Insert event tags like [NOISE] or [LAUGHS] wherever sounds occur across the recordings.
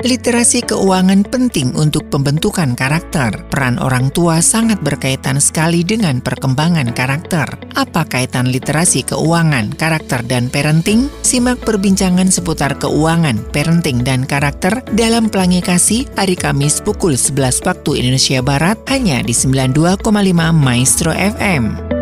Literasi keuangan penting untuk pembentukan karakter. Peran orang tua sangat berkaitan sekali dengan perkembangan karakter. Apa kaitan literasi keuangan, karakter, dan parenting? Simak perbincangan seputar keuangan, parenting, dan karakter dalam Pelangi Kasih hari Kamis pukul 11 waktu Indonesia Barat hanya di 92,5 Maestro FM.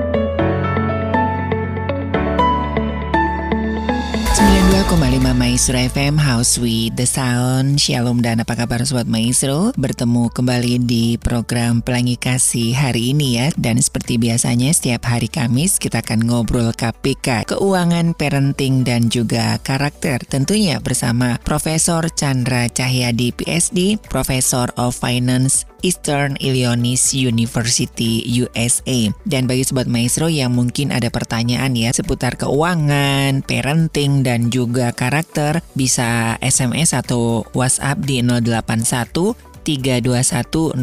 92,5 Maestro FM House with the Sound. Shalom dan apa kabar Sobat Maestro? Bertemu kembali di program Pelangi Kasih hari ini ya. Dan seperti biasanya setiap hari Kamis kita akan ngobrol KPK Keuangan, parenting dan juga karakter. Tentunya bersama Profesor Chandra Cahyadi PSD Profesor of Finance Eastern Illinois University USA. Dan bagi sobat maestro yang mungkin ada pertanyaan ya seputar keuangan, parenting dan juga karakter, bisa SMS atau WhatsApp di 081 321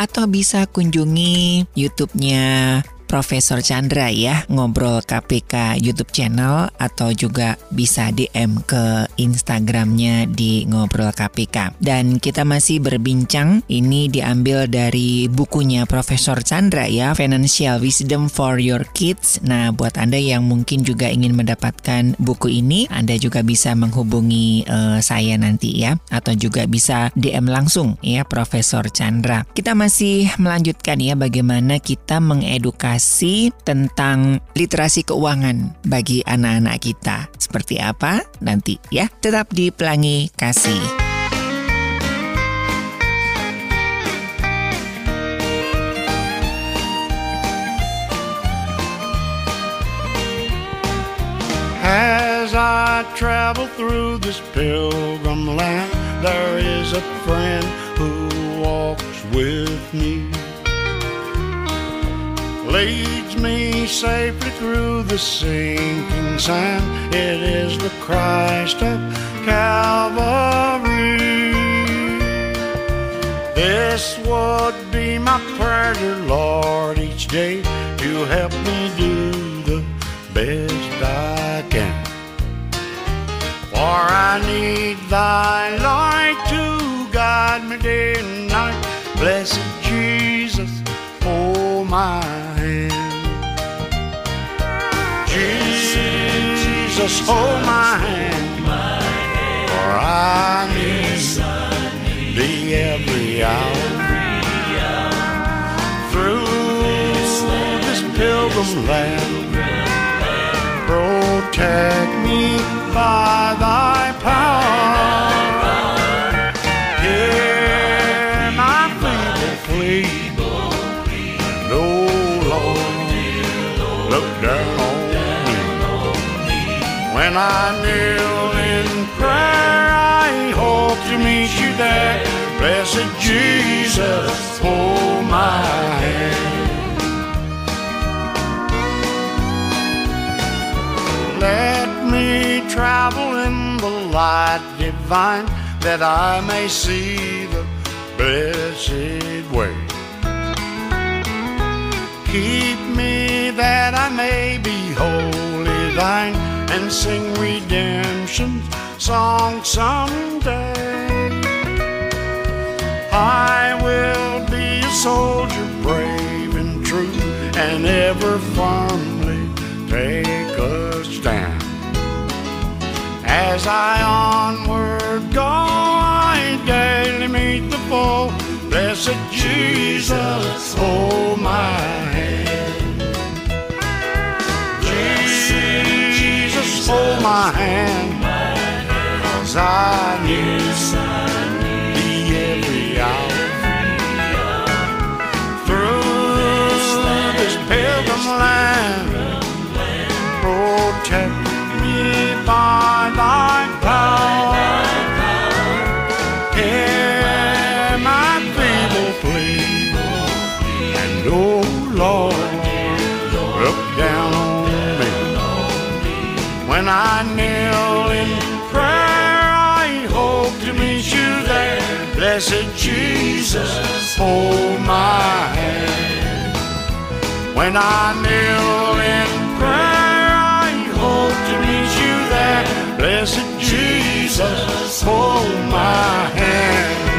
atau bisa kunjungi YouTube-nya Profesor Chandra ya ngobrol KPK YouTube channel atau juga bisa DM ke Instagramnya di ngobrol KPK. Dan kita masih berbincang ini diambil dari bukunya Profesor Chandra ya Financial Wisdom for Your Kids. Nah buat anda yang mungkin juga ingin mendapatkan buku ini, anda juga bisa menghubungi uh, saya nanti ya atau juga bisa DM langsung ya Profesor Chandra. Kita masih melanjutkan ya bagaimana kita mengedukasi edukasi tentang literasi keuangan bagi anak-anak kita. Seperti apa? Nanti ya, tetap di Pelangi Kasih. As I travel through this pilgrim land, there is a friend who walks with me. Leads me safely through the sinking sand. It is the Christ of Calvary. This would be my prayer, dear Lord, each day to help me do the best I can. For I need thy light to guide me day and night. Blessed Jesus, oh my Jesus, hold my hand, for I need thee every hour. Through this pilgrim land, protect me by thy power. I kneel in prayer, I hope to meet you there. Blessed Jesus, hold my hand. Let me travel in the light divine that I may see the blessed way. Keep me that I may be wholly thine and sing redemption's song someday. I will be a soldier brave and true and ever firmly take a stand. As I onward go, I daily meet the foe. Blessed Jesus, hold my hand. Hold my hand, cause I need thee every hour. Through this pilgrim land, protect me by thy power. Hear my feeble plea, and oh Lord, When I kneel in prayer, I hope to meet you there. Blessed Jesus, hold my hand. When I kneel in prayer, I hope to meet you there. Blessed Jesus, hold my hand.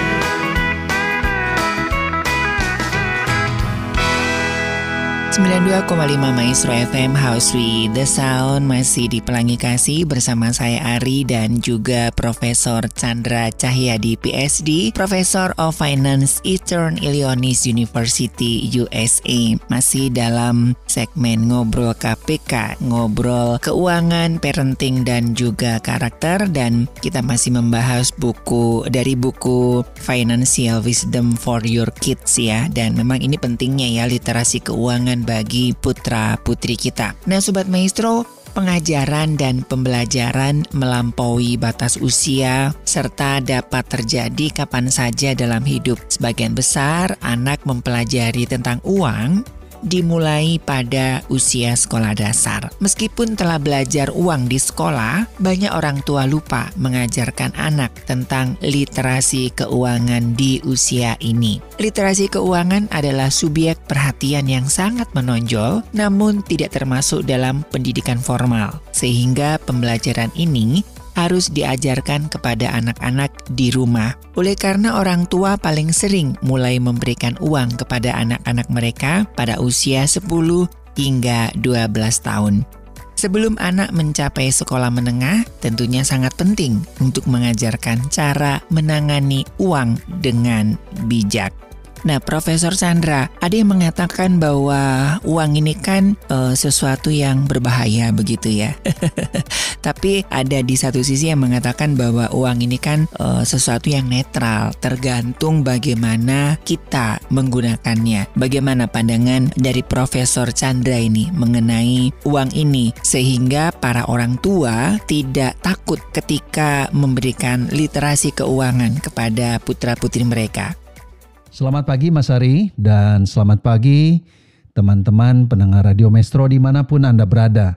92,5 Maestro FM House with the Sound. Masih di Pelangi Kasih bersama saya Ari dan juga Profesor Chandra Cahyadi PhD, Professor of Finance Eastern Illinois University USA. Masih dalam segmen ngobrol KPK, ngobrol keuangan, parenting dan juga karakter. Dan kita masih membahas buku dari buku Financial Wisdom for Your Kids ya. Dan memang ini pentingnya ya literasi keuangan bagi putra-putri kita. Nah Sobat Maestro, pengajaran dan pembelajaran melampaui batas usia serta dapat terjadi kapan saja dalam hidup. Sebagian besar anak mempelajari tentang uang dimulai pada usia sekolah dasar. Meskipun telah belajar uang di sekolah, banyak orang tua lupa mengajarkan anak tentang literasi keuangan di usia ini. Literasi keuangan adalah subjek perhatian yang sangat menonjol, namun tidak termasuk dalam pendidikan formal, sehingga pembelajaran ini harus diajarkan kepada anak-anak di rumah. Oleh karena orang tua paling sering mulai memberikan uang kepada anak-anak mereka pada usia 10 hingga 12 tahun. Sebelum anak mencapai sekolah menengah, tentunya sangat penting untuk mengajarkan cara menangani uang dengan bijak. Nah, Profesor Sandra, ada yang mengatakan bahwa uang ini kan uh, sesuatu yang berbahaya begitu ya. [LAUGHS] Tapi ada di satu sisi yang mengatakan bahwa uang ini kan uh, sesuatu yang netral, tergantung bagaimana kita menggunakannya. Bagaimana pandangan dari Profesor Chandra ini mengenai uang ini sehingga para orang tua tidak takut ketika memberikan literasi keuangan kepada putra-putri mereka. Selamat pagi Mas Ari dan selamat pagi teman-teman pendengar Radio Mestro di mana pun Anda berada.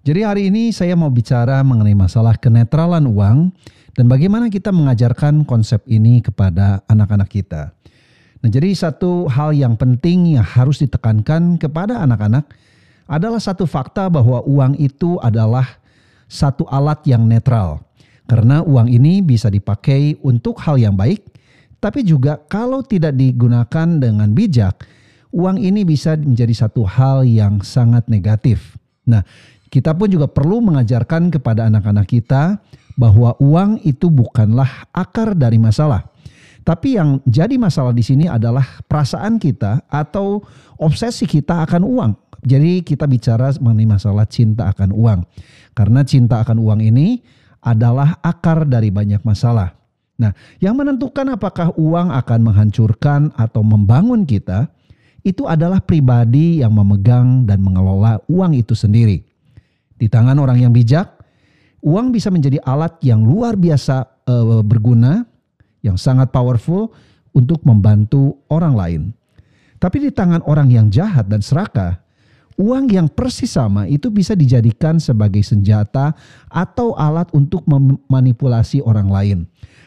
Jadi hari ini saya mau bicara mengenai masalah kenetralan uang dan bagaimana kita mengajarkan konsep ini kepada anak-anak kita. Nah jadi satu hal yang penting yang harus ditekankan kepada anak-anak adalah satu fakta bahwa uang itu adalah satu alat yang netral. Karena uang ini bisa dipakai untuk hal yang baik tapi juga kalau tidak digunakan dengan bijak, uang ini bisa menjadi satu hal yang sangat negatif. Nah, kita pun juga perlu mengajarkan kepada anak-anak kita bahwa uang itu bukanlah akar dari masalah. Tapi yang jadi masalah di sini adalah perasaan kita atau obsesi kita akan uang. Jadi kita bicara mengenai masalah cinta akan uang. Karena cinta akan uang ini adalah akar dari banyak masalah. Nah, yang menentukan apakah uang akan menghancurkan atau membangun kita itu adalah pribadi yang memegang dan mengelola uang itu sendiri. Di tangan orang yang bijak, uang bisa menjadi alat yang luar biasa e, berguna, yang sangat powerful untuk membantu orang lain. Tapi di tangan orang yang jahat dan serakah, uang yang persis sama itu bisa dijadikan sebagai senjata atau alat untuk memanipulasi orang lain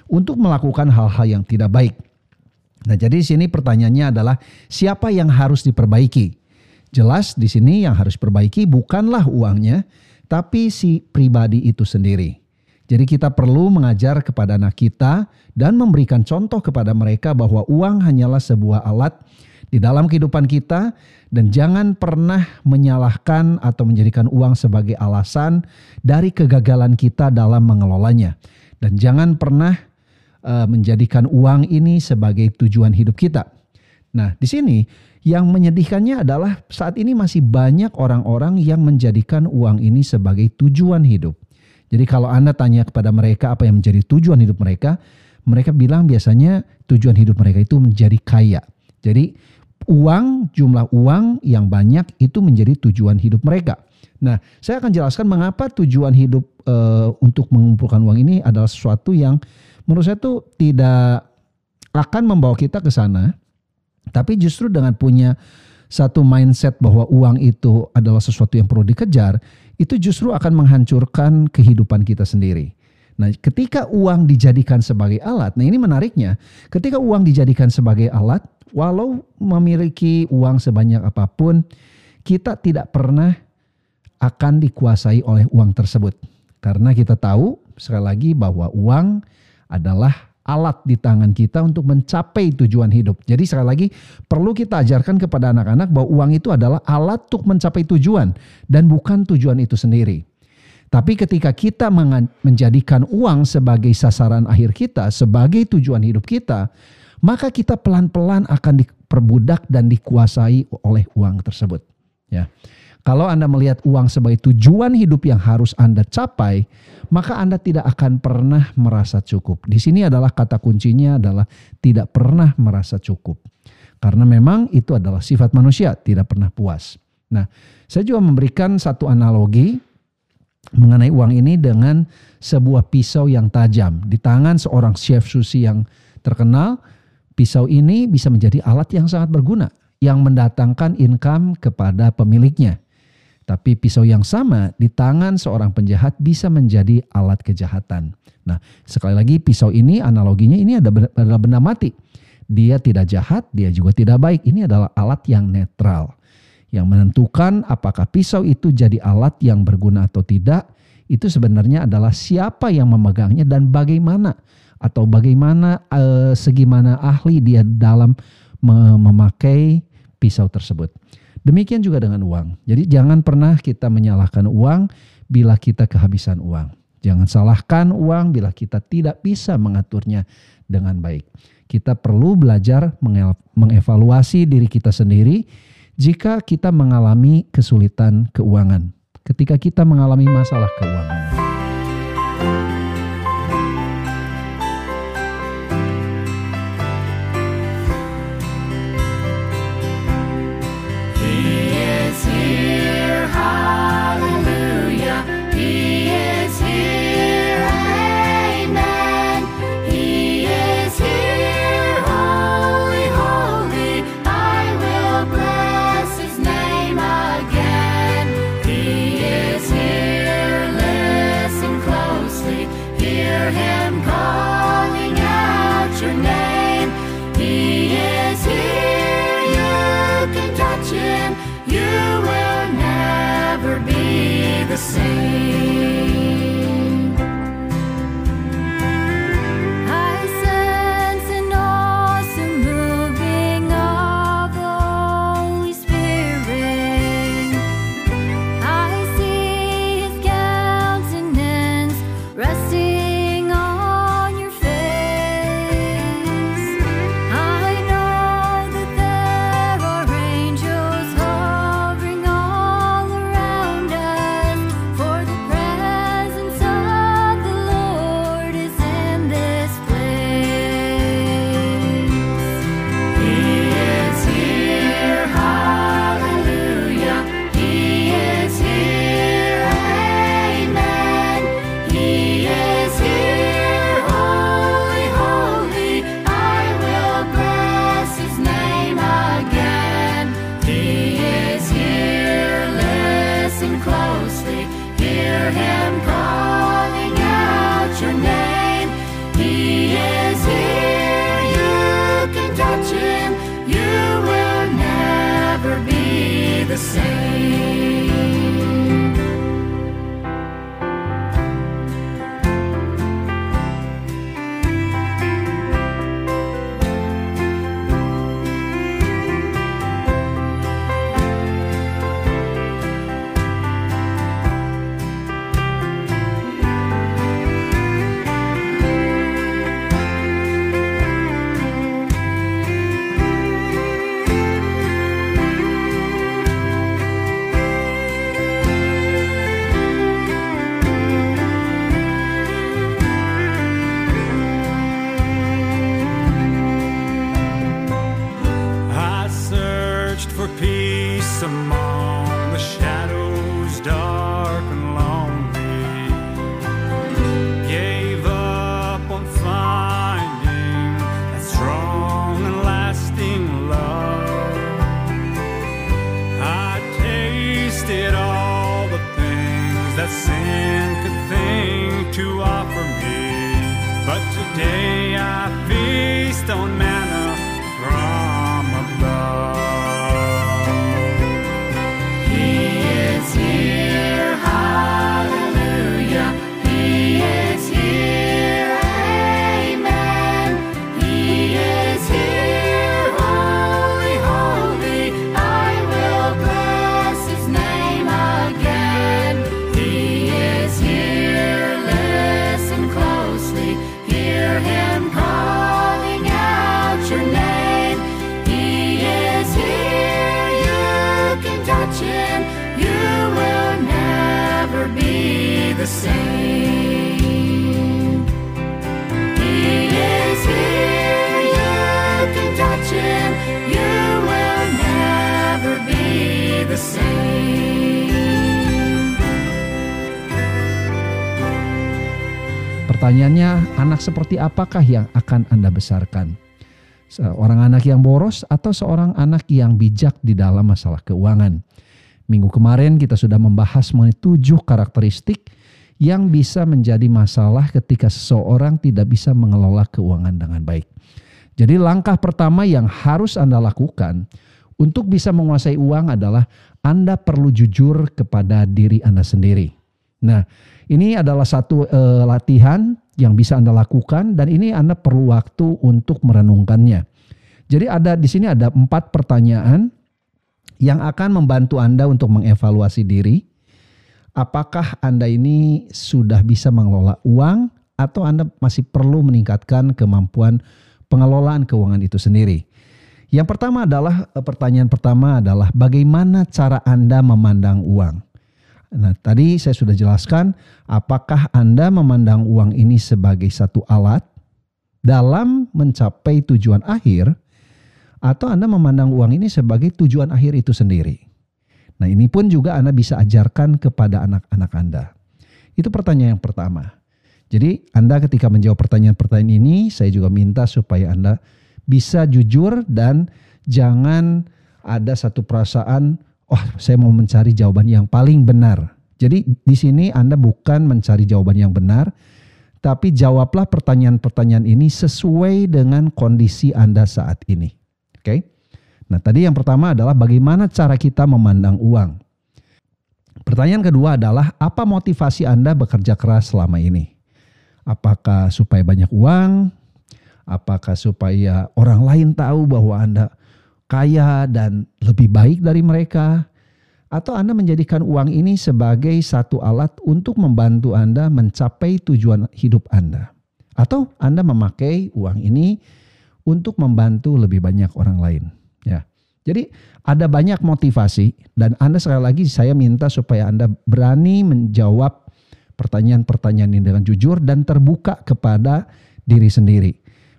untuk melakukan hal-hal yang tidak baik. Nah, jadi di sini pertanyaannya adalah siapa yang harus diperbaiki? Jelas di sini yang harus perbaiki bukanlah uangnya, tapi si pribadi itu sendiri. Jadi kita perlu mengajar kepada anak kita dan memberikan contoh kepada mereka bahwa uang hanyalah sebuah alat di dalam kehidupan kita dan jangan pernah menyalahkan atau menjadikan uang sebagai alasan dari kegagalan kita dalam mengelolanya. Dan jangan pernah uh, menjadikan uang ini sebagai tujuan hidup kita. Nah, di sini yang menyedihkannya adalah saat ini masih banyak orang-orang yang menjadikan uang ini sebagai tujuan hidup. Jadi kalau Anda tanya kepada mereka apa yang menjadi tujuan hidup mereka, mereka bilang biasanya tujuan hidup mereka itu menjadi kaya. Jadi uang, jumlah uang yang banyak itu menjadi tujuan hidup mereka. Nah, saya akan jelaskan mengapa tujuan hidup e, untuk mengumpulkan uang ini adalah sesuatu yang menurut saya tuh tidak akan membawa kita ke sana, tapi justru dengan punya satu mindset bahwa uang itu adalah sesuatu yang perlu dikejar, itu justru akan menghancurkan kehidupan kita sendiri. Nah, ketika uang dijadikan sebagai alat, nah ini menariknya, ketika uang dijadikan sebagai alat, walau memiliki uang sebanyak apa pun, kita tidak pernah akan dikuasai oleh uang tersebut. Karena kita tahu sekali lagi bahwa uang adalah alat di tangan kita untuk mencapai tujuan hidup. Jadi sekali lagi perlu kita ajarkan kepada anak-anak bahwa uang itu adalah alat untuk mencapai tujuan dan bukan tujuan itu sendiri. Tapi ketika kita menjadikan uang sebagai sasaran akhir kita, sebagai tujuan hidup kita, maka kita pelan-pelan akan diperbudak dan dikuasai oleh uang tersebut. Ya. Kalau Anda melihat uang sebagai tujuan hidup yang harus Anda capai, maka Anda tidak akan pernah merasa cukup. Di sini adalah kata kuncinya adalah tidak pernah merasa cukup. Karena memang itu adalah sifat manusia, tidak pernah puas. Nah, saya juga memberikan satu analogi mengenai uang ini dengan sebuah pisau yang tajam. Di tangan seorang chef sushi yang terkenal, pisau ini bisa menjadi alat yang sangat berguna yang mendatangkan income kepada pemiliknya. Tapi pisau yang sama di tangan seorang penjahat bisa menjadi alat kejahatan. Nah, sekali lagi pisau ini analoginya ini adalah benda mati. Dia tidak jahat, dia juga tidak baik. Ini adalah alat yang netral. Yang menentukan apakah pisau itu jadi alat yang berguna atau tidak, itu sebenarnya adalah siapa yang memegangnya dan bagaimana atau bagaimana eh, segimana ahli dia dalam memakai pisau tersebut. Demikian juga dengan uang. Jadi jangan pernah kita menyalahkan uang bila kita kehabisan uang. Jangan salahkan uang bila kita tidak bisa mengaturnya dengan baik. Kita perlu belajar mengevaluasi diri kita sendiri jika kita mengalami kesulitan keuangan. Ketika kita mengalami masalah keuangan. Pertanyaannya, anak seperti apakah yang akan Anda besarkan? Seorang anak yang boros atau seorang anak yang bijak di dalam masalah keuangan? Minggu kemarin kita sudah membahas mengenai tujuh karakteristik yang bisa menjadi masalah ketika seseorang tidak bisa mengelola keuangan dengan baik. Jadi langkah pertama yang harus Anda lakukan untuk bisa menguasai uang adalah Anda perlu jujur kepada diri Anda sendiri. Nah, ini adalah satu uh, latihan yang bisa Anda lakukan dan ini Anda perlu waktu untuk merenungkannya. Jadi ada di sini ada empat pertanyaan yang akan membantu Anda untuk mengevaluasi diri. Apakah Anda ini sudah bisa mengelola uang atau Anda masih perlu meningkatkan kemampuan pengelolaan keuangan itu sendiri? Yang pertama adalah eh, pertanyaan pertama adalah bagaimana cara Anda memandang uang? Nah, tadi saya sudah jelaskan apakah Anda memandang uang ini sebagai satu alat dalam mencapai tujuan akhir atau Anda memandang uang ini sebagai tujuan akhir itu sendiri. Nah ini pun juga Anda bisa ajarkan kepada anak-anak Anda. Itu pertanyaan yang pertama. Jadi Anda ketika menjawab pertanyaan-pertanyaan ini, saya juga minta supaya Anda bisa jujur dan jangan ada satu perasaan, oh saya mau mencari jawaban yang paling benar. Jadi di sini Anda bukan mencari jawaban yang benar, tapi jawablah pertanyaan-pertanyaan ini sesuai dengan kondisi Anda saat ini. Oke. Nah, tadi yang pertama adalah bagaimana cara kita memandang uang. Pertanyaan kedua adalah apa motivasi Anda bekerja keras selama ini? Apakah supaya banyak uang? Apakah supaya orang lain tahu bahwa Anda kaya dan lebih baik dari mereka? Atau Anda menjadikan uang ini sebagai satu alat untuk membantu Anda mencapai tujuan hidup Anda? Atau Anda memakai uang ini untuk membantu lebih banyak orang lain. Ya. Jadi ada banyak motivasi dan Anda sekali lagi saya minta supaya Anda berani menjawab pertanyaan-pertanyaan ini dengan jujur dan terbuka kepada diri sendiri.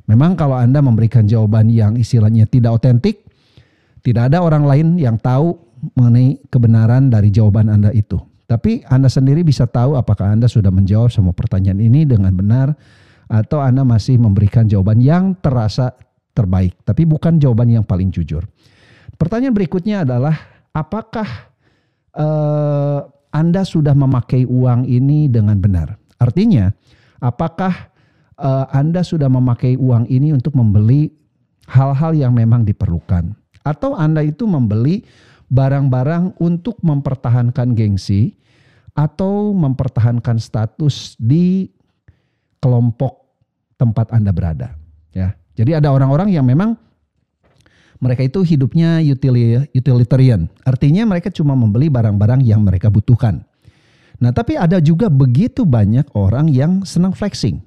Memang kalau Anda memberikan jawaban yang istilahnya tidak otentik, tidak ada orang lain yang tahu mengenai kebenaran dari jawaban Anda itu. Tapi Anda sendiri bisa tahu apakah Anda sudah menjawab semua pertanyaan ini dengan benar atau Anda masih memberikan jawaban yang terasa terbaik, tapi bukan jawaban yang paling jujur. Pertanyaan berikutnya adalah apakah uh, Anda sudah memakai uang ini dengan benar? Artinya, apakah uh, Anda sudah memakai uang ini untuk membeli hal-hal yang memang diperlukan atau Anda itu membeli barang-barang untuk mempertahankan gengsi atau mempertahankan status di kelompok tempat Anda berada, ya. Jadi ada orang-orang yang memang mereka itu hidupnya utilitarian. Artinya mereka cuma membeli barang-barang yang mereka butuhkan. Nah, tapi ada juga begitu banyak orang yang senang flexing.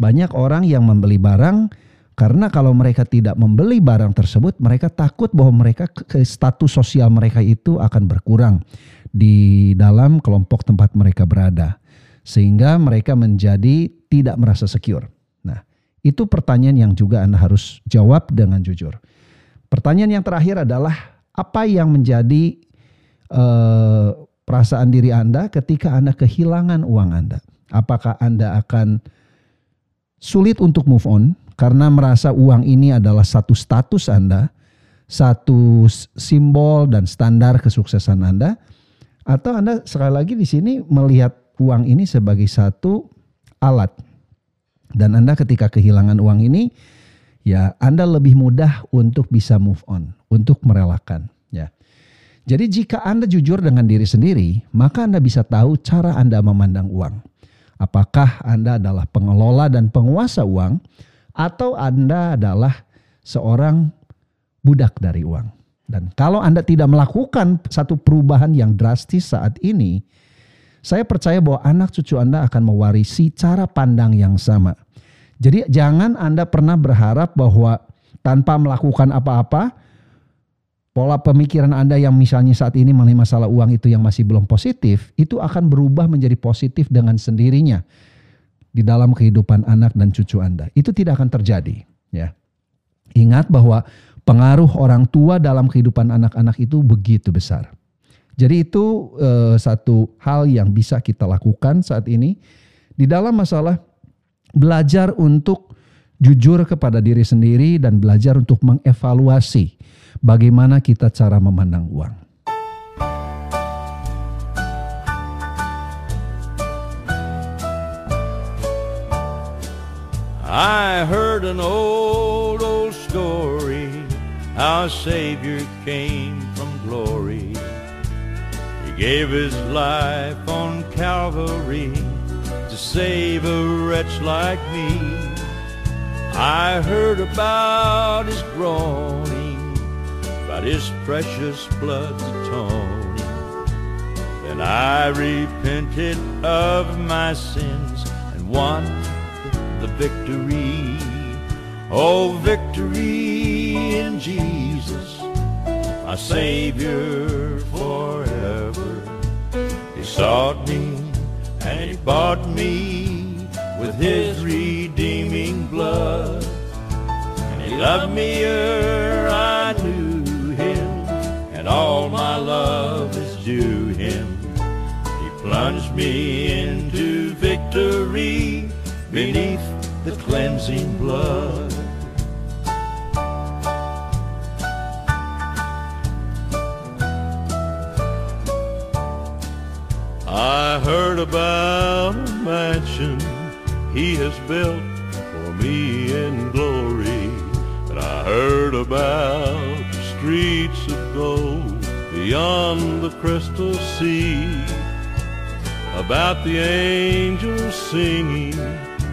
Banyak orang yang membeli barang karena kalau mereka tidak membeli barang tersebut, mereka takut bahwa mereka ke status sosial mereka itu akan berkurang di dalam kelompok tempat mereka berada sehingga mereka menjadi tidak merasa secure. Nah, itu pertanyaan yang juga Anda harus jawab dengan jujur. Pertanyaan yang terakhir adalah apa yang menjadi uh, perasaan diri Anda ketika Anda kehilangan uang Anda? Apakah Anda akan sulit untuk move on karena merasa uang ini adalah satu status Anda, satu simbol dan standar kesuksesan Anda? Atau Anda sekali lagi di sini melihat uang ini sebagai satu alat. Dan Anda ketika kehilangan uang ini, ya Anda lebih mudah untuk bisa move on, untuk merelakan. Ya. Jadi jika Anda jujur dengan diri sendiri, maka Anda bisa tahu cara Anda memandang uang. Apakah Anda adalah pengelola dan penguasa uang, atau Anda adalah seorang budak dari uang. Dan kalau Anda tidak melakukan satu perubahan yang drastis saat ini, saya percaya bahwa anak cucu Anda akan mewarisi cara pandang yang sama. Jadi jangan Anda pernah berharap bahwa tanpa melakukan apa-apa, pola pemikiran Anda yang misalnya saat ini mengenai masalah uang itu yang masih belum positif, itu akan berubah menjadi positif dengan sendirinya di dalam kehidupan anak dan cucu Anda. Itu tidak akan terjadi, ya. Ingat bahwa pengaruh orang tua dalam kehidupan anak-anak itu begitu besar. Jadi itu eh, satu hal yang bisa kita lakukan saat ini di dalam masalah belajar untuk jujur kepada diri sendiri dan belajar untuk mengevaluasi bagaimana kita cara memandang uang. I heard an old, old story how a Savior came from glory. He gave his life on Calvary save a wretch like me. I heard about his groaning, about his precious blood's atoning. Then I repented of my sins and won the victory. Oh, victory in Jesus, my Savior forever. He sought me and He bought me with His redeeming blood. And He loved me ere I knew Him, and all my love is due Him. He plunged me into victory beneath the cleansing blood. I heard about a mansion he has built for me in glory. And I heard about streets of gold beyond the crystal sea. About the angels singing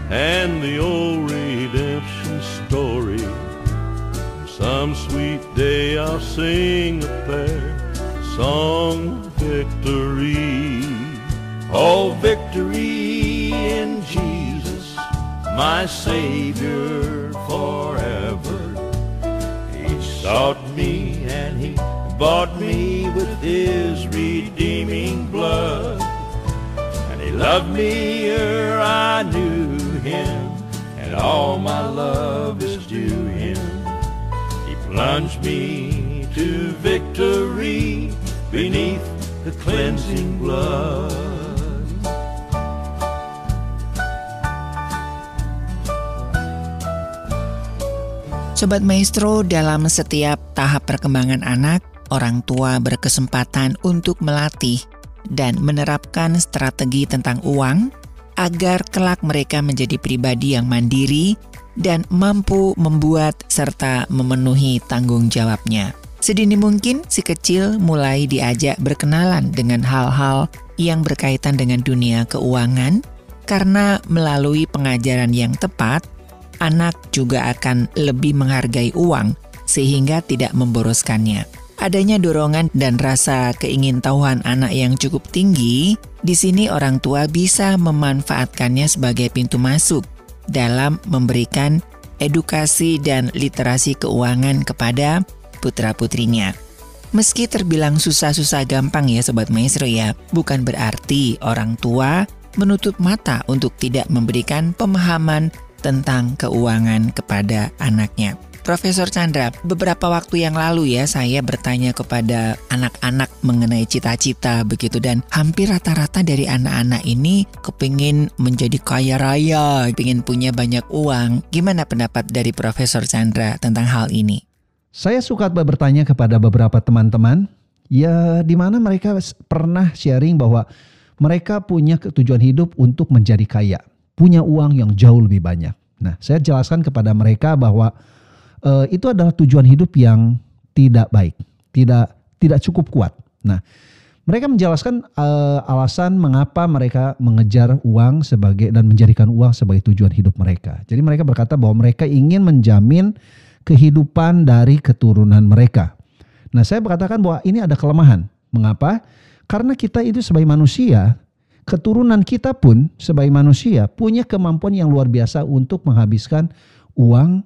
and the old redemption story. Some sweet day I'll sing a prayer, song of victory. Oh, victory in Jesus, my Savior forever. He sought me and he bought me with his redeeming blood. And he loved me ere I knew him, and all my love is due him. He plunged me to victory beneath the cleansing blood. Sobat Maestro, dalam setiap tahap perkembangan anak, orang tua berkesempatan untuk melatih dan menerapkan strategi tentang uang agar kelak mereka menjadi pribadi yang mandiri dan mampu membuat serta memenuhi tanggung jawabnya. Sedini mungkin si kecil mulai diajak berkenalan dengan hal-hal yang berkaitan dengan dunia keuangan karena melalui pengajaran yang tepat anak juga akan lebih menghargai uang sehingga tidak memboroskannya. Adanya dorongan dan rasa keingintahuan anak yang cukup tinggi, di sini orang tua bisa memanfaatkannya sebagai pintu masuk dalam memberikan edukasi dan literasi keuangan kepada putra-putrinya. Meski terbilang susah-susah gampang ya Sobat Maestro ya, bukan berarti orang tua menutup mata untuk tidak memberikan pemahaman tentang keuangan kepada anaknya. Profesor Chandra, beberapa waktu yang lalu ya saya bertanya kepada anak-anak mengenai cita-cita begitu dan hampir rata-rata dari anak-anak ini kepingin menjadi kaya raya, ingin punya banyak uang. Gimana pendapat dari Profesor Chandra tentang hal ini? Saya suka bertanya kepada beberapa teman-teman, ya di mana mereka pernah sharing bahwa mereka punya tujuan hidup untuk menjadi kaya, punya uang yang jauh lebih banyak. Nah, saya jelaskan kepada mereka bahwa eh, itu adalah tujuan hidup yang tidak baik, tidak tidak cukup kuat. Nah, mereka menjelaskan eh, alasan mengapa mereka mengejar uang sebagai dan menjadikan uang sebagai tujuan hidup mereka. Jadi mereka berkata bahwa mereka ingin menjamin kehidupan dari keturunan mereka. Nah, saya berkatakan bahwa ini ada kelemahan. Mengapa? Karena kita itu sebagai manusia, keturunan kita pun sebagai manusia punya kemampuan yang luar biasa untuk menghabiskan uang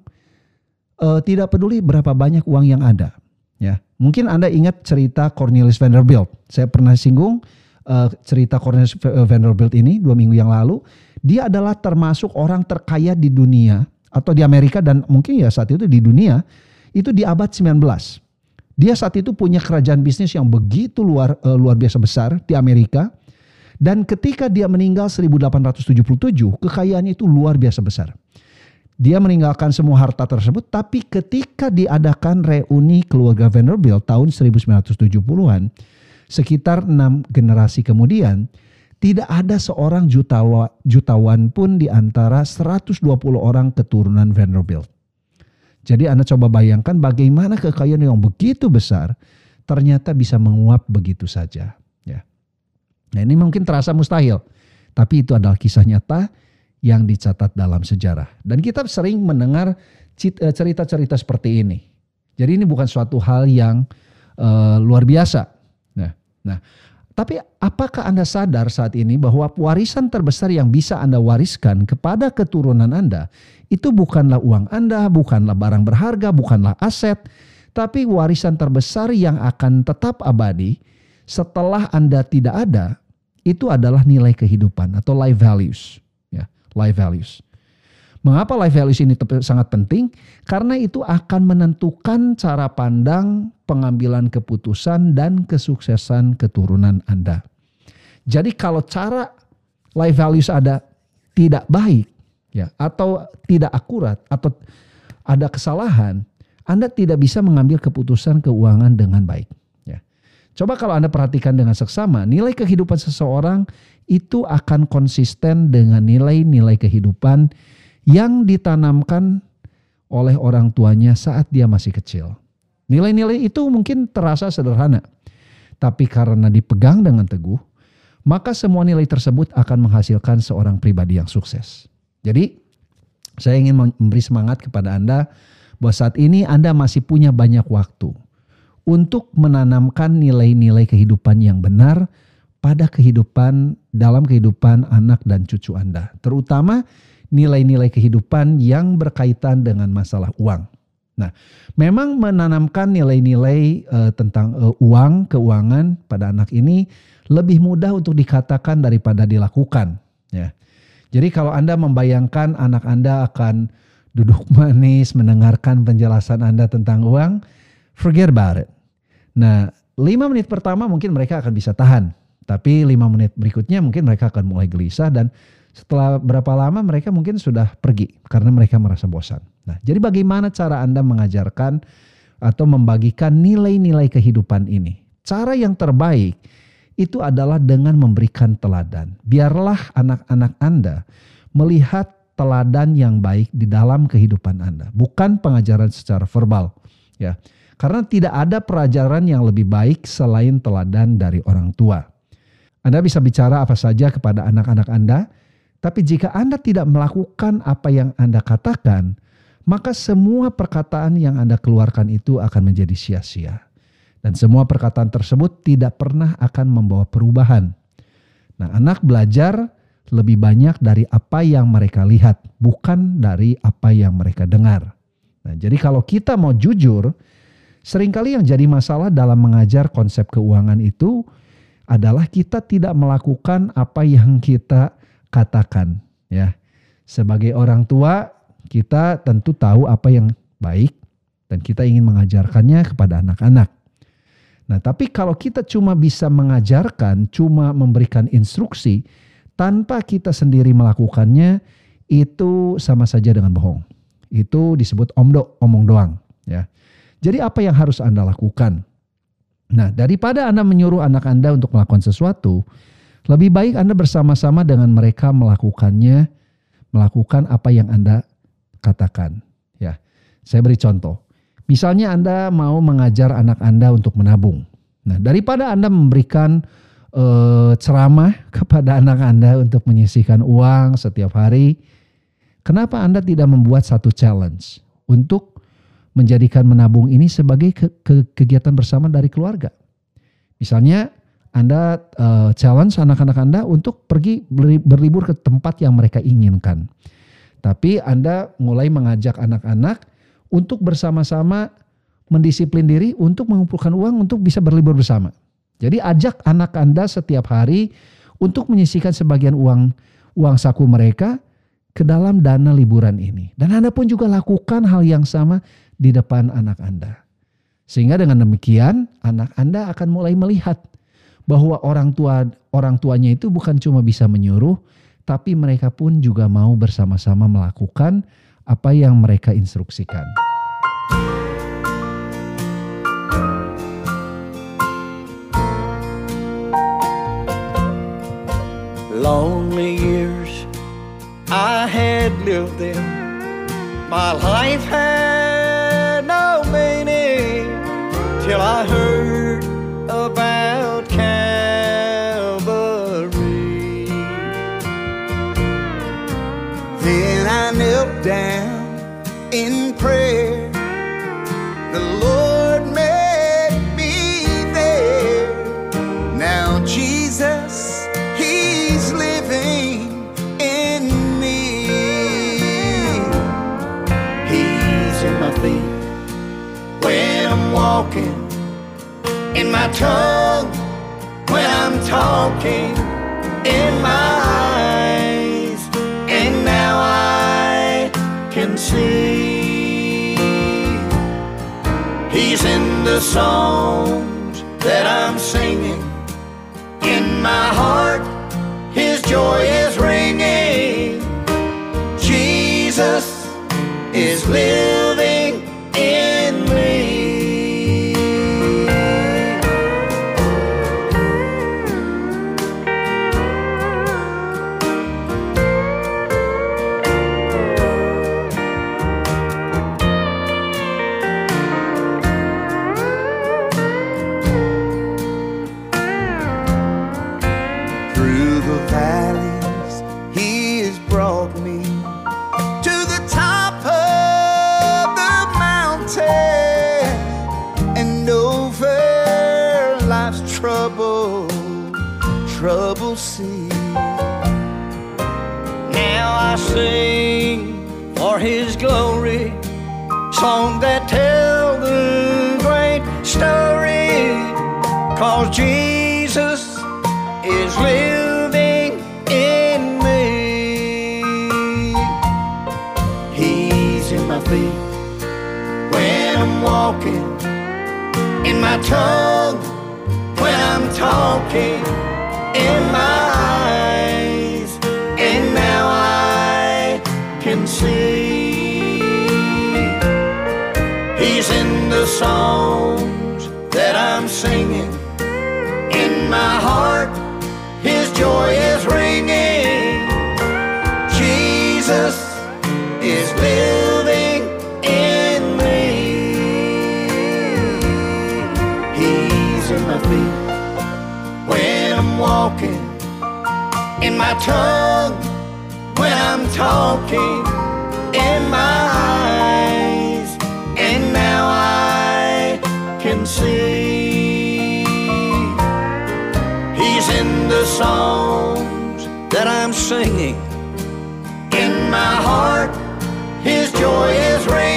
eh, tidak peduli berapa banyak uang yang ada. Ya, Mungkin Anda ingat cerita Cornelius Vanderbilt. Saya pernah singgung eh, cerita Cornelius eh, Vanderbilt ini dua minggu yang lalu. Dia adalah termasuk orang terkaya di dunia atau di Amerika dan mungkin ya saat itu di dunia itu di abad 19. Dia saat itu punya kerajaan bisnis yang begitu luar eh, luar biasa besar di Amerika. Dan ketika dia meninggal 1877, kekayaannya itu luar biasa besar. Dia meninggalkan semua harta tersebut, tapi ketika diadakan reuni keluarga Vanderbilt tahun 1970-an, sekitar enam generasi kemudian, tidak ada seorang jutawa, jutawan pun di antara 120 orang keturunan Vanderbilt. Jadi Anda coba bayangkan bagaimana kekayaan yang begitu besar ternyata bisa menguap begitu saja. Nah ini mungkin terasa mustahil, tapi itu adalah kisah nyata yang dicatat dalam sejarah. Dan kita sering mendengar eh, cerita-cerita seperti ini. Jadi ini bukan suatu hal yang eh, luar biasa. Nah, nah, tapi apakah Anda sadar saat ini bahwa warisan terbesar yang bisa Anda wariskan kepada keturunan Anda itu bukanlah uang Anda, bukanlah barang berharga, bukanlah aset, tapi warisan terbesar yang akan tetap abadi setelah Anda tidak ada itu adalah nilai kehidupan atau life values, ya, life values. Mengapa life values ini sangat penting? Karena itu akan menentukan cara pandang, pengambilan keputusan dan kesuksesan keturunan Anda. Jadi kalau cara life values ada tidak baik ya atau tidak akurat atau ada kesalahan, Anda tidak bisa mengambil keputusan keuangan dengan baik. Coba kalau Anda perhatikan dengan seksama, nilai kehidupan seseorang itu akan konsisten dengan nilai-nilai kehidupan yang ditanamkan oleh orang tuanya saat dia masih kecil. Nilai-nilai itu mungkin terasa sederhana, tapi karena dipegang dengan teguh, maka semua nilai tersebut akan menghasilkan seorang pribadi yang sukses. Jadi, saya ingin memberi semangat kepada Anda bahwa saat ini Anda masih punya banyak waktu untuk menanamkan nilai-nilai kehidupan yang benar pada kehidupan dalam kehidupan anak dan cucu Anda, terutama nilai-nilai kehidupan yang berkaitan dengan masalah uang. Nah, memang menanamkan nilai-nilai eh, tentang eh, uang, keuangan pada anak ini lebih mudah untuk dikatakan daripada dilakukan, ya. Jadi kalau Anda membayangkan anak Anda akan duduk [LAUGHS] manis mendengarkan penjelasan Anda tentang uang, forget about it. Nah, lima menit pertama mungkin mereka akan bisa tahan, tapi lima menit berikutnya mungkin mereka akan mulai gelisah dan setelah berapa lama mereka mungkin sudah pergi karena mereka merasa bosan. Nah, jadi bagaimana cara Anda mengajarkan atau membagikan nilai-nilai kehidupan ini? Cara yang terbaik itu adalah dengan memberikan teladan. Biarlah anak-anak Anda melihat teladan yang baik di dalam kehidupan Anda, bukan pengajaran secara verbal, ya. Karena tidak ada pelajaran yang lebih baik selain teladan dari orang tua. Anda bisa bicara apa saja kepada anak-anak Anda, tapi jika Anda tidak melakukan apa yang Anda katakan, maka semua perkataan yang Anda keluarkan itu akan menjadi sia-sia. Dan semua perkataan tersebut tidak pernah akan membawa perubahan. Nah, anak belajar lebih banyak dari apa yang mereka lihat, bukan dari apa yang mereka dengar. Nah, jadi kalau kita mau jujur, sering kali yang jadi masalah dalam mengajar konsep keuangan itu adalah kita tidak melakukan apa yang kita katakan, ya. Sebagai orang tua, kita tentu tahu apa yang baik dan kita ingin mengajarkannya kepada anak-anak. Nah, tapi kalau kita cuma bisa mengajarkan, cuma memberikan instruksi tanpa kita sendiri melakukannya, itu sama saja dengan bohong. Itu disebut omdo, omong doang, ya. Jadi apa yang harus Anda lakukan? Nah, daripada Anda menyuruh anak Anda untuk melakukan sesuatu, lebih baik Anda bersama-sama dengan mereka melakukannya, melakukan apa yang Anda katakan, ya. Saya beri contoh. Misalnya Anda mau mengajar anak Anda untuk menabung. Nah, daripada Anda memberikan eh, ceramah [LAUGHS] kepada anak Anda untuk menyisihkan uang setiap hari, kenapa Anda tidak membuat satu challenge untuk menjadikan menabung ini sebagai ke- ke- kegiatan bersama dari keluarga? Misalnya Anda eh, challenge anak-anak Anda untuk pergi berlibur ke tempat yang mereka inginkan. Tapi Anda mulai mengajak anak-anak untuk bersama-sama mendisiplin diri untuk mengumpulkan uang untuk bisa berlibur bersama. Jadi ajak anak Anda setiap hari untuk menyisihkan sebagian uang uang saku mereka ke dalam dana liburan ini. Dan Anda pun juga lakukan hal yang sama di depan anak Anda. Sehingga dengan demikian anak Anda akan mulai melihat bahwa orang tua orang tuanya itu bukan cuma bisa menyuruh, tapi mereka pun juga mau bersama-sama melakukan apa yang mereka instruksikan. lonely years I had lived them. My life had Heard about Calvary. Then I knelt down in prayer. The Lord tongue when I'm talking, in my eyes, and now I can see. He's in the songs that I'm singing. In my heart, His joy is ringing. Jesus is living glory, song that tell the great story, cause Jesus is living in me. He's in my feet when I'm walking, in my tongue when I'm talking, in my songs that I'm singing in my heart, His joy is ringing. Jesus is living in me. He's in my feet when I'm walking, in my tongue when I'm talking, in my songs that I'm singing. In my heart, His joy is ringing.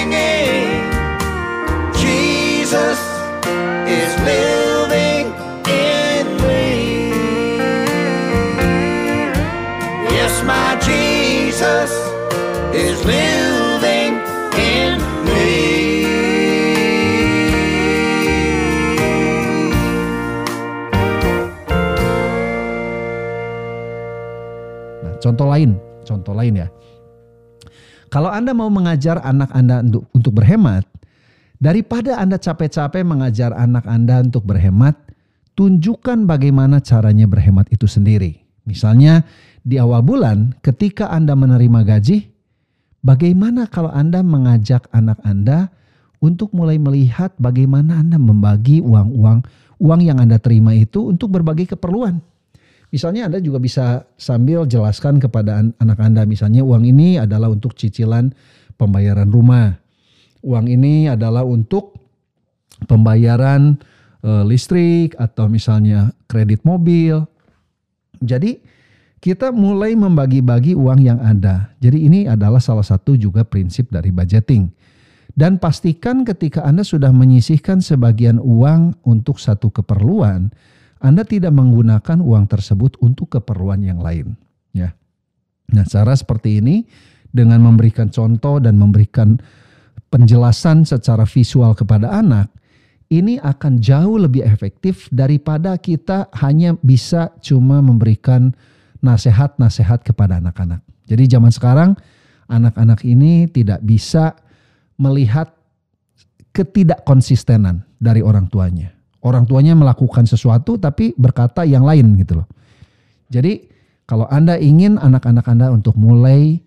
Contoh lain, contoh lain ya. Kalau Anda mau mengajar anak Anda untuk, untuk berhemat, daripada Anda capek-capek mengajar anak Anda untuk berhemat, tunjukkan bagaimana caranya berhemat itu sendiri. Misalnya di awal bulan ketika Anda menerima gaji, bagaimana kalau Anda mengajak anak Anda untuk mulai melihat bagaimana Anda membagi uang-uang uang yang Anda terima itu untuk berbagai keperluan. Misalnya Anda juga bisa sambil jelaskan kepada an- anak Anda misalnya uang ini adalah untuk cicilan pembayaran rumah. Uang ini adalah untuk pembayaran eh, listrik atau misalnya kredit mobil. Jadi kita mulai membagi-bagi uang yang ada. Jadi ini adalah salah satu juga prinsip dari budgeting. Dan pastikan ketika Anda sudah menyisihkan sebagian uang untuk satu keperluan, Anda tidak menggunakan uang tersebut untuk keperluan yang lain, ya. Nah, cara seperti ini dengan memberikan contoh dan memberikan penjelasan secara visual kepada anak, ini akan jauh lebih efektif daripada kita hanya bisa cuma memberikan nasihat-nasihat kepada anak-anak. Jadi zaman sekarang anak-anak ini tidak bisa melihat ketidakkonsistenan dari orang tuanya. Orang tuanya melakukan sesuatu tapi berkata yang lain gitu loh. Jadi kalau Anda ingin anak-anak Anda untuk mulai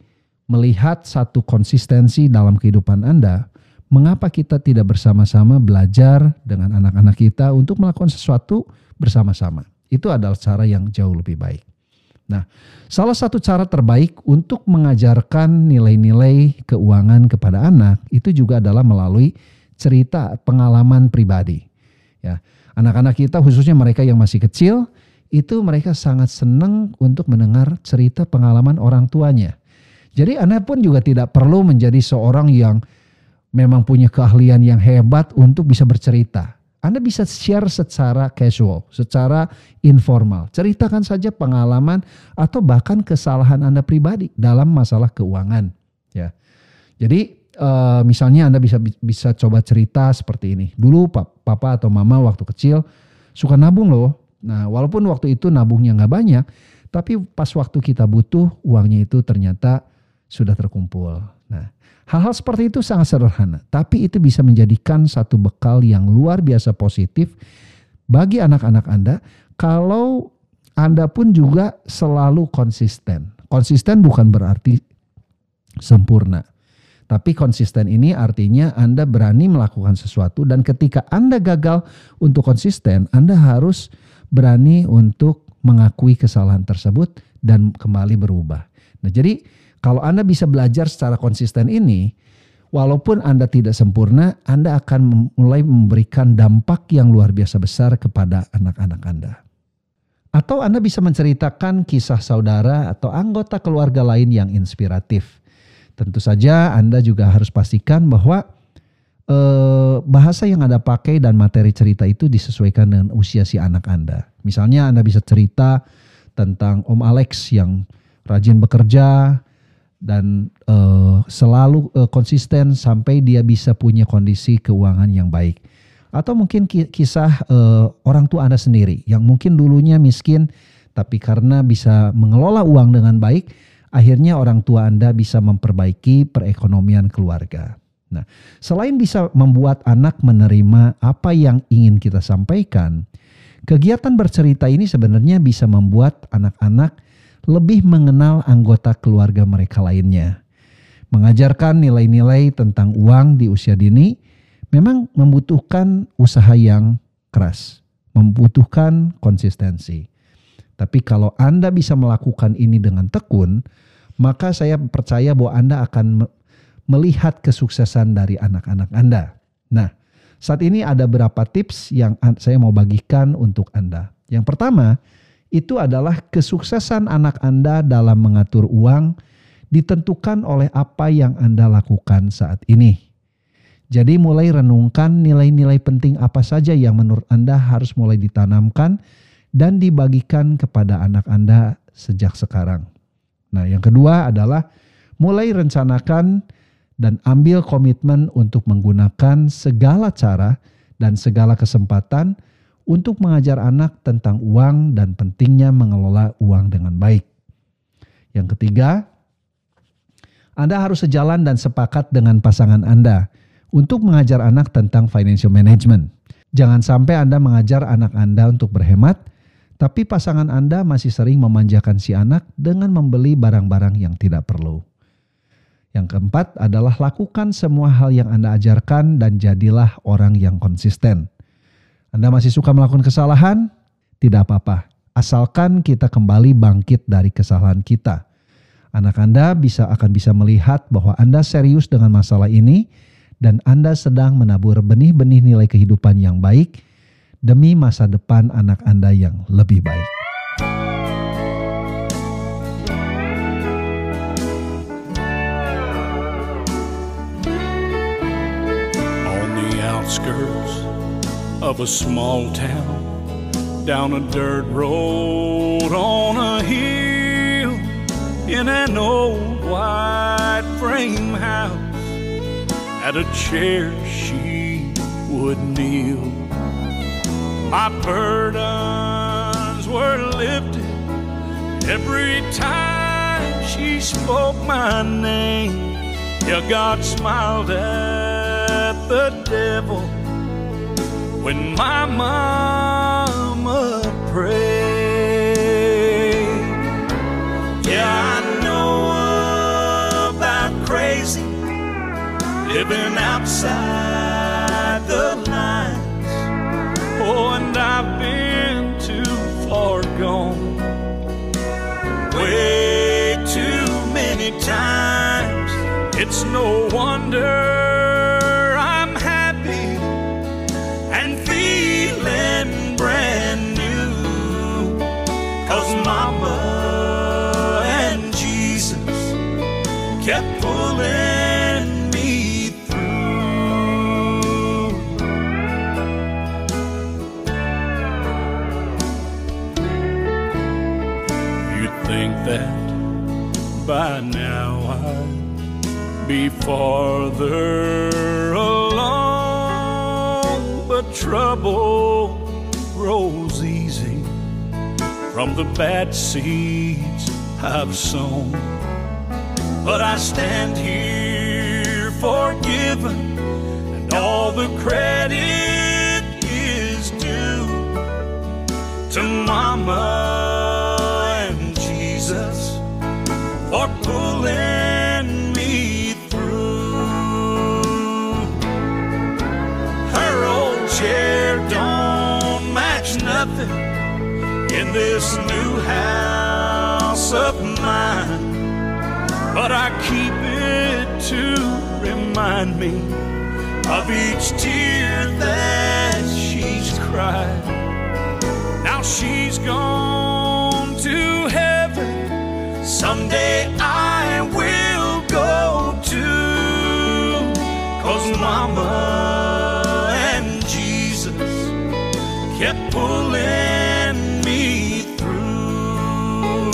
melihat satu konsistensi dalam kehidupan Anda, mengapa kita tidak bersama-sama belajar dengan anak-anak kita untuk melakukan sesuatu bersama-sama? Itu adalah cara yang jauh lebih baik. Nah, salah satu cara terbaik untuk mengajarkan nilai-nilai keuangan kepada anak itu juga adalah melalui cerita pengalaman pribadi. Ya, anak-anak kita khususnya mereka yang masih kecil itu mereka sangat senang untuk mendengar cerita pengalaman orang tuanya. Jadi Anda pun juga tidak perlu menjadi seorang yang memang punya keahlian yang hebat untuk bisa bercerita. Anda bisa share secara casual, secara informal. Ceritakan saja pengalaman atau bahkan kesalahan Anda pribadi dalam masalah keuangan. Ya, jadi eh, misalnya Anda bisa bisa coba cerita seperti ini. Dulu pap- papa atau mama waktu kecil suka nabung loh. Nah, walaupun waktu itu nabungnya nggak banyak, tapi pas waktu kita butuh uangnya itu ternyata sudah terkumpul. Nah, hal-hal seperti itu sangat sederhana, tapi itu bisa menjadikan satu bekal yang luar biasa positif bagi anak-anak Anda kalau Anda pun juga selalu konsisten. Konsisten bukan berarti sempurna. Tapi konsisten ini artinya Anda berani melakukan sesuatu dan ketika Anda gagal untuk konsisten, Anda harus berani untuk mengakui kesalahan tersebut dan kembali berubah. Nah, jadi kalau Anda bisa belajar secara konsisten ini, walaupun Anda tidak sempurna, Anda akan mulai memberikan dampak yang luar biasa besar kepada anak-anak Anda. Atau Anda bisa menceritakan kisah saudara atau anggota keluarga lain yang inspiratif. Tentu saja Anda juga harus pastikan bahwa eh, bahasa yang Anda pakai dan materi cerita itu disesuaikan dengan usia si anak Anda. Misalnya Anda bisa cerita tentang Om Alex yang rajin bekerja dan eh, selalu eh, konsisten sampai dia bisa punya kondisi keuangan yang baik. Atau mungkin ki- kisah eh, orang tua Anda sendiri yang mungkin dulunya miskin tapi karena bisa mengelola uang dengan baik, akhirnya orang tua Anda bisa memperbaiki perekonomian keluarga. Nah, selain bisa membuat anak menerima apa yang ingin kita sampaikan, kegiatan bercerita ini sebenarnya bisa membuat anak-anak lebih mengenal anggota keluarga mereka lainnya. Mengajarkan nilai-nilai tentang uang di usia dini memang membutuhkan usaha yang keras, membutuhkan konsistensi. Tapi kalau Anda bisa melakukan ini dengan tekun, maka saya percaya bahwa Anda akan me- melihat kesuksesan dari anak-anak Anda. Nah, saat ini ada beberapa tips yang an- saya mau bagikan untuk Anda. Yang pertama, itu adalah kesuksesan anak Anda dalam mengatur uang ditentukan oleh apa yang Anda lakukan saat ini. Jadi mulai renungkan nilai-nilai penting apa saja yang menurut Anda harus mulai ditanamkan dan dibagikan kepada anak Anda sejak sekarang. Nah, yang kedua adalah mulai rencanakan dan ambil komitmen untuk menggunakan segala cara dan segala kesempatan untuk mengajar anak tentang uang dan pentingnya mengelola uang dengan baik. Yang ketiga, Anda harus sejalan dan sepakat dengan pasangan Anda untuk mengajar anak tentang financial management. Jangan sampai Anda mengajar anak Anda untuk berhemat, tapi pasangan Anda masih sering memanjakan si anak dengan membeli barang-barang yang tidak perlu. Yang keempat adalah lakukan semua hal yang Anda ajarkan dan jadilah orang yang konsisten. Anda masih suka melakukan kesalahan? Tidak apa-apa. Asalkan kita kembali bangkit dari kesalahan kita. Anak Anda bisa akan bisa melihat bahwa Anda serius dengan masalah ini dan Anda sedang menabur benih-benih nilai kehidupan yang baik demi masa depan anak Anda yang lebih baik. On the outskirts of a small town, down a dirt road on a hill, in an old white frame house, at a chair she would kneel. My burdens were lifted every time she spoke my name. Yeah, God smiled at the devil when my mama prayed. Yeah, I know about crazy living outside the lines. Oh, times. It's no wonder I'm happy and feeling brand new. Cause Mama and Jesus kept pulling me through. You'd think that by farther along, but trouble grows easy from the bad seeds I've sown. But I stand here forgiven, and all the credit is due to Mama and Jesus for pulling in this new house of mine, but I keep it to remind me of each tear that she's cried. Now she's gone to heaven. Someday I will go too. Cause Mama pulling me through.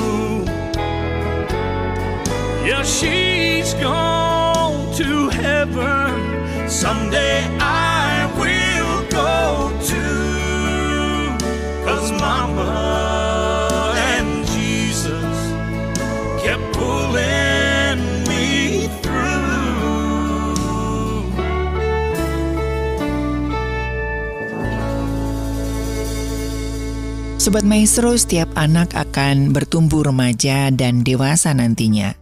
Yeah, she's gone to heaven. Someday Sobat Maestro, setiap anak akan bertumbuh remaja dan dewasa nantinya.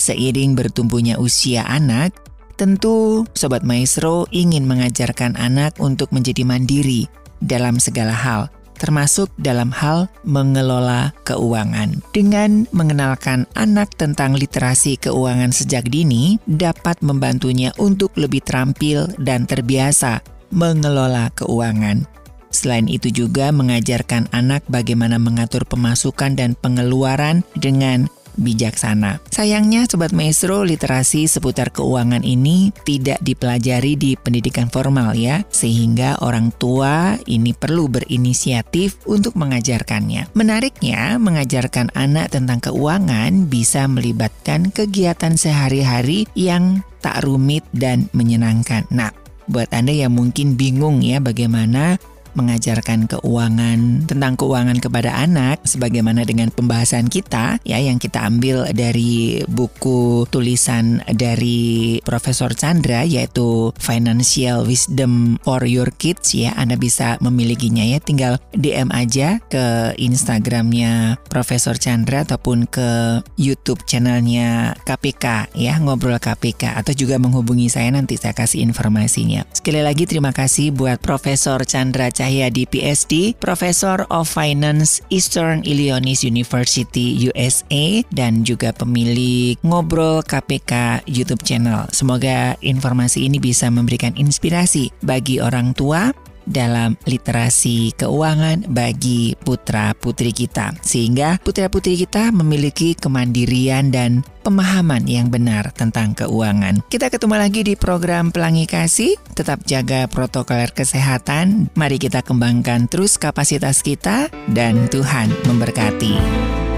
Seiring bertumbuhnya usia anak, tentu Sobat Maestro ingin mengajarkan anak untuk menjadi mandiri dalam segala hal, termasuk dalam hal mengelola keuangan. Dengan mengenalkan anak tentang literasi keuangan sejak dini, dapat membantunya untuk lebih terampil dan terbiasa mengelola keuangan. Selain itu juga mengajarkan anak bagaimana mengatur pemasukan dan pengeluaran dengan bijaksana. Sayangnya Sobat Maestro, literasi seputar keuangan ini tidak dipelajari di pendidikan formal ya, sehingga orang tua ini perlu berinisiatif untuk mengajarkannya. Menariknya, mengajarkan anak tentang keuangan bisa melibatkan kegiatan sehari-hari yang tak rumit dan menyenangkan. Nah, buat Anda yang mungkin bingung ya bagaimana mengajarkan keuangan tentang keuangan kepada anak sebagaimana dengan pembahasan kita ya yang kita ambil dari buku tulisan dari Profesor Chandra yaitu Financial Wisdom for Your Kids ya. Anda bisa memilikinya ya. Tinggal DM aja ke Instagramnya Profesor Chandra ataupun ke YouTube channelnya KPK ya ngobrol KPK atau juga menghubungi saya nanti saya kasih informasinya. Sekali lagi terima kasih buat Profesor Chandra Cahyadi PhD, Professor of Finance Eastern Illinois University USA dan juga pemilik Ngobrol KPK YouTube channel. Semoga informasi ini bisa memberikan inspirasi bagi orang tua dalam literasi keuangan bagi putra-putri kita. Sehingga putra-putri kita memiliki kemandirian dan pemahaman yang benar tentang keuangan. Kita ketemu lagi di program Pelangi Kasih. Tetap jaga protokol kesehatan. Mari kita kembangkan terus kapasitas kita dan Tuhan memberkati.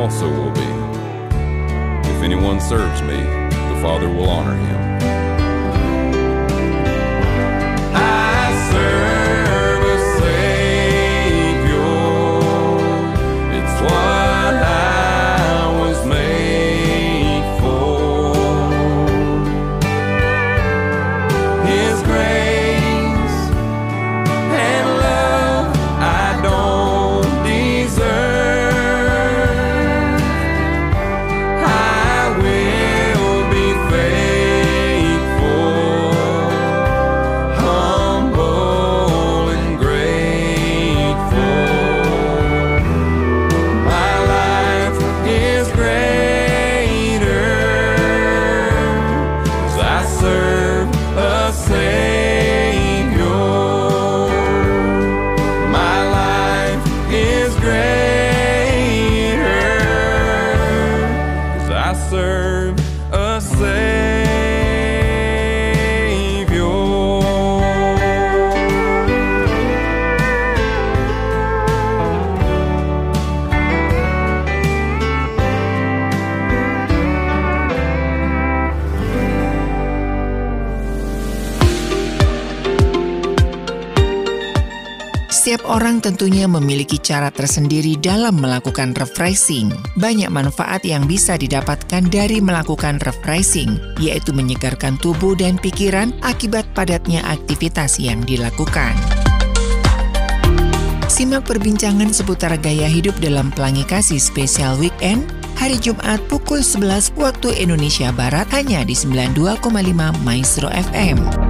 Also will be. If anyone serves me, the Father will honor him. Tentunya memiliki cara tersendiri dalam melakukan refreshing. Banyak manfaat yang bisa didapatkan dari melakukan refreshing, yaitu menyegarkan tubuh dan pikiran akibat padatnya aktivitas yang dilakukan. Simak perbincangan seputar gaya hidup dalam Pelangi Kasih Spesial Weekend hari Jumat pukul 11 waktu Indonesia Barat hanya di 92,5 Maestro FM.